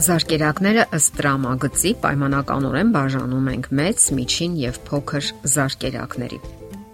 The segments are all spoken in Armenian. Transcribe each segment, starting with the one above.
Զարկերակները ըստ տրամագծի պայմանականորեն բաժանում ենք մեծ, միջին եւ փոքր զարկերակների։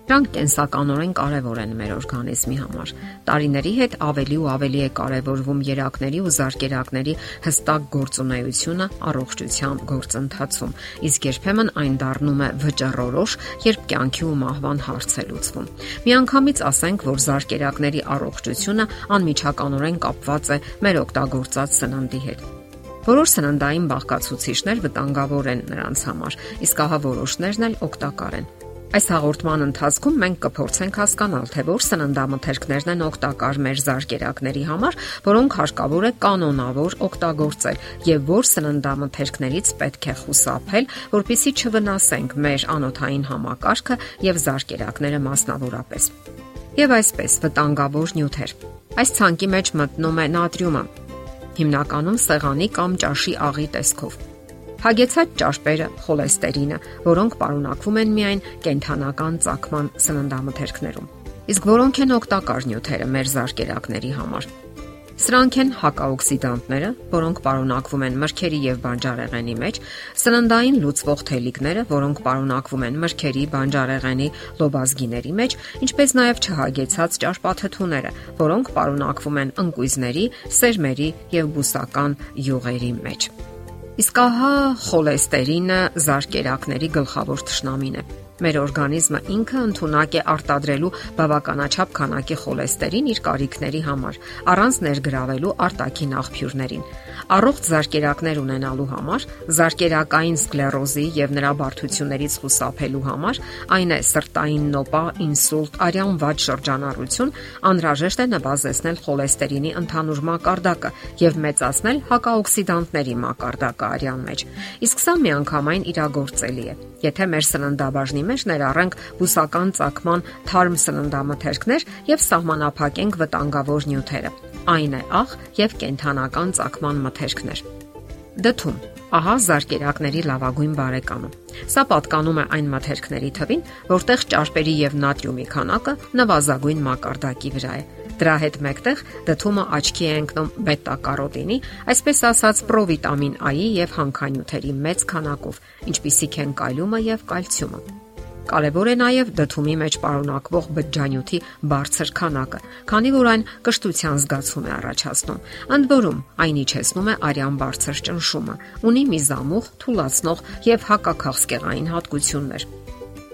Դրանք կենսականորեն կարևոր են մեր օրգանիզմի համար։ Տարիների հետ ավելի ու ավելի է կարևորվում երակների ու զարկերակների հստակ գործունեությունը առողջության գործընթացում, իսկ երբեմն այն դառնում է վճռորոշ, երբ կյանքի ու մահվան հարց է լուծվում։ Միանգամից ասենք, որ զարկերակների առողջությունը անմիջականորեն կապված է մեր օգտագործած սննդի հետ։ Որոշ սննդային բաղկացուցիչներ վտանգավոր են նրանց համար, իսկ ահա որոշներն էլ օգտակար են։ Այս հաղորդման ընթացքում մենք կփորձենք հասկանալ, թե որ սննդամթերքներն են օգտակար մեր զարկերակների համար, որոնք հարկավոր է կանոնավոր օգտագործել, եւ որ սննդամթերքներից պետք է խուսափել, որpիսի չվնասենք մեր անոթային համակարգը եւ զարկերակները մասնավորապես։ Եվ այսպես վտանգավոր նյութեր։ Այս ցանկի մեջ մտնում է նատրիումը, հիմնականում սեղանի կամ ճաշի աղի տեսքով։ Հագեցած ճարպերը, խոլեստերինը, որոնք պարունակվում են միայն կենթանական ցակման սննդամթերքներում։ Իսկ որոնք են օգտակար նյութերը մեր զարկերակների համար։ Սրանք են հակաօքսիդանտները, որոնք պարունակվում են մրգերի եւ բանջարեղենի մեջ, սննդային լուծվող թելիկները, որոնք պարունակվում են մրգերի, բանջարեղենի, լոբազգիների մեջ, ինչպես նաեւ չհագեցած ճարպաթթուները, որոնք պարունակվում են ընկույզների, սերմերի եւ բուսական յուղերի մեջ։ Իսկ ահա խոլեստերինը զարկերակների գլխավոր թշնամին է Մեր օրգանիզմը ինքը ընդունակ է արտադրելու բավականաչափ քանակի խոլեստերին իր կարիքների համար, առանց ներգրավելու արտաքին աղբյուրներին։ Առողջ զարկերակներ ունենալու համար, զարկերակային սկլերոզի եւ նրա բարդություններից խուսափելու համար, այն է սրտային նոպա, ինսուլտ, արյան վատ շրջանառություն, անհրաժեշտ է նվազեցնել խոլեստերինի ընդհանուր մակարդակը եւ մեծացնել հակաօքսիդանտների մակարդակը արյան մեջ։ Իսկ սա միանգամայն իրագործելի է, եթե մեր սննդաբաժնի մեջ ներառենք բուսական ցակման թարմ սննդամթերքներ եւ սահմանափակենք վտանգավոր նյութերը։ Այն է աղ եւ կենթանական ցակման մթերքներ։ Դթում Ահա զարկերակների լավագույն բարեկամը։ Սա պատկանում է այն մթերքների թվին, որտեղ ճարպերի եւ նատրիումի քանակը նվազագույն մակարդակի վրա է։ Դրա հետ մեկտեղ դդումը աչքի է ընկնում բետա-կարոտինի, այսպես ասած պրովիտամին A-ի եւ հանքանյութերի մեծ քանակով, ինչպիսիք են կալիումը եւ կալցիումը։ Կարևոր է նաև դդումի մեջ պարունակվող բջջանյութի բարձր քանակը, քանի որ այն կշտության զգացում է առաջացնում։ Ընդ որում, այն իջեցնում է արյան բարձր ճնշումը, ունի միզամուղ, թուլացնող եւ հակաքաղցկեղային հատկություններ։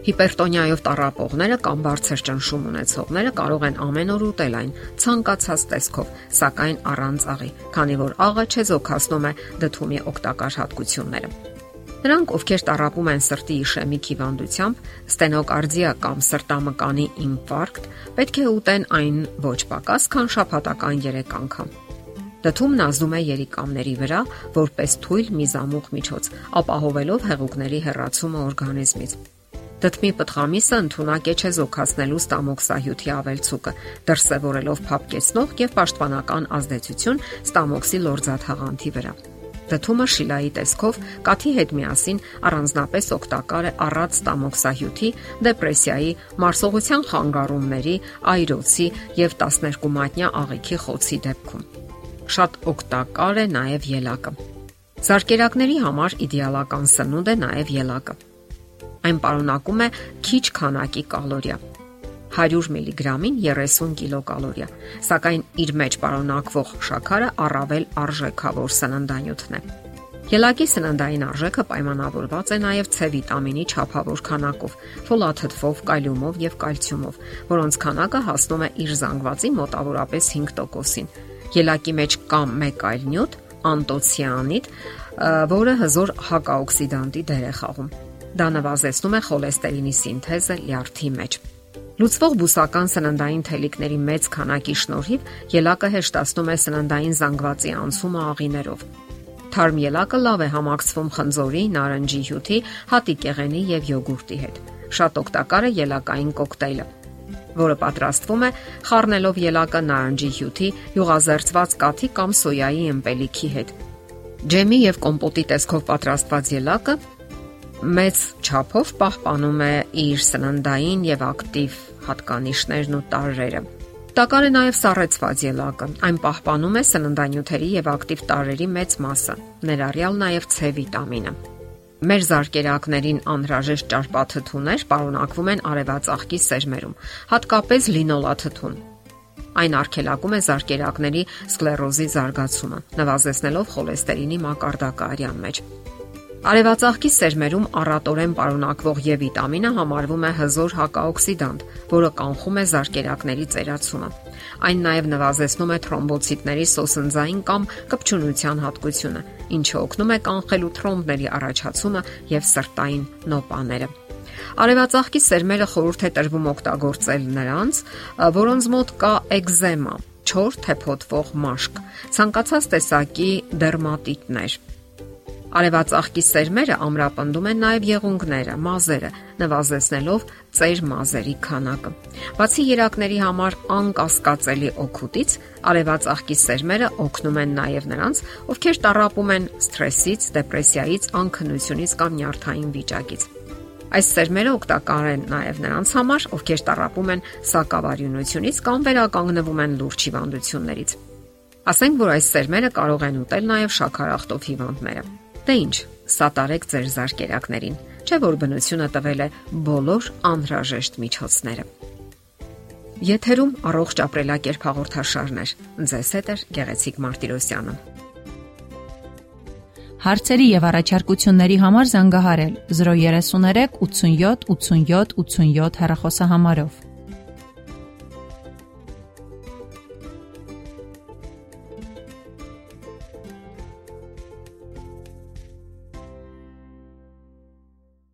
Հիպերտոնիայով տառապողները կամ բարձր ճնշում ունեցողները կարող են ամեն օր ուտել այն ցանկացած տեսքով, սակայն առանց աղի, քանի որ աղը չեզոքացնում է դդումի օգտակար հատկությունները։ Նրանք, ովքեր տարապում են սրտի իշեմիկ հիվանդությամբ, ստենոկարդիա կամ սրտամկանի ինֆարկտ, պետք է ուտեն այն ոչ պակաս, քան շաբաթական 3 անգամ։ Դթումն ազդում է երիկամների վրա որպես թույլ միզամուղ միջոց, ապահովելով հեղուկների հեռացումը օրգանիզմից։ Դդմի պտղամիսը ընդունակ է չեզոքացնելու ստամոքսահյութի ավելցուկը, դրսևորելով փապկեցնող եւ պաշտպանական ազդեցություն ստամոքսի լորձաթաղանթի վրա։ Դդումը շիլայի տեսքով կաթի հետ միասին առանձնապես օգտակար է առած ստամոքսահյութի, դեպրեսիայի, մարսողության խանգարումների, այրոցի եւ 12 մատնյա աղիքի խոցի դեպքում։ Շատ օգտակար է նաեւ ելակը։ Զարկերակների համար իդեալական սնունդ է նաեւ ելակը։ Այն պարունակում է քիչ քանակի կալորիա 100 միլիգրամին 30 կիլոկալորիա, սակայն իր մեջ պարունակվող շաքարը առավել արժեքավոր սննդանյութն է։ Ելակի սննդային արժեքը պայմանավորված է նաև C վիտամինի չափավոր քանակով, ֆոլաթթվով, կալիումով եւ կալցիումով, որոնց քանակը հասնում է իր զանգվածի մոտավորապես 5%-ին։ Ելակի մեջ կա մեկ այլ նյութ՝ անտոցիանիդ, որը հզոր հակաօքսիդանտի դեր է խաղում։ Դա նվազեցնում է խոլեստերինի սինթեզը լյարդի մեջ։ Լուծվող բուսական սննդային թելիկների մեծ քանակի շնորհիվ ելակը հեշտացնում է սննդային զանգվածի անցումը աղիներով։ Թարմ ելակը լավ է համակցվում խնձորի, նարնջի հյութի, հատիկեղենի եւ յոգուրտի հետ։ Շատ օգտակար է ելակային կոկտեյլը, որը պատրաստվում է խառնելով ելակը նարնջի հյութի, յուղազերծված կաթի կամ սոյայի ըմպելիքի հետ։ Ջեմի եւ կոմպոտի տեսքով պատրաստված ելակը մեծ չափով պահպանում է իր սննդային եւ ակտիվ հատկանիշներն ու տարրերը։ Օգտակար է նաև սառեցված ելակը։ Այն պահպանում է սննդանյութերի եւ ակտիվ տարրերի մեծ մասը, ներառյալ նաև C վիտամինը։ Մեր զարկերակներին անհրաժեշտ ճարպաթթուներ պարունակվում են արևածաղկի սերմերում, հատկապես լինոլաթթուն։ Այն արգելակում է զարկերակների սկլերոզի զարգացումը, նվազեցնելով խոլեստերինի մակարդակը արյան մեջ։ Արևածաղկի սերմերում առատորեն պարունակվող E վիտամինը համարվում է հզոր հակաօքսիդանտ, որը կանխում է զարկերակների ծերացումը։ Այն նաև նվազեցնում է թրոմբոցիտների սոսնձային կամ կպչունության հատկությունը, ինչը օգնում է կանխելու թրոմբների առաջացումը եւ սրտային նոպաները։ Արևածաղկի սերմերը խորհուրդ է տրվում օգտագործել նրանց, որոնց մոտ կա էկզեմա, չոր թեփոտվող մաշկ, ցանկացած տեսակի դերմատիտներ Արևածաղկի սերմերը ամրապնդում են նաև եղունգները, մազերը, նվազեցնելով ծեր մազերի քանակը։ Բացի երակների համար անկասկածելի օգուտից, արևածաղկի սերմերը օգնում են նաև նրանց, ովքեր տարապում են սթրեսից, դեպրեսիայից, անքնությունից կամ նյարդային վիճակից։ Այս սերմերը օգտակար են նաև նրանց համար, ովքեր տարապում են սակավարյունությունից կամ վերականգնվում են լուրջ հիվանդություններից։ Ասենք որ այս սերմերը կարող են ուտել նաև շաքարախտով հիվանդները։ Դե ի՞նչ, սատարեք ձեր զարկերակներին, չէ՞ որ բնությունը տվել է բոլոր անհրաժեշտ միջոցները։ Եթերում առողջ ապրելակերպ հաղորդաշարներ։ Ձեզ հետ է Գեղեցիկ Մարտիրոսյանը։ Հարցերի եւ առաջարկությունների համար զանգահարել 033 87 87 87 հեռախոսահամարով։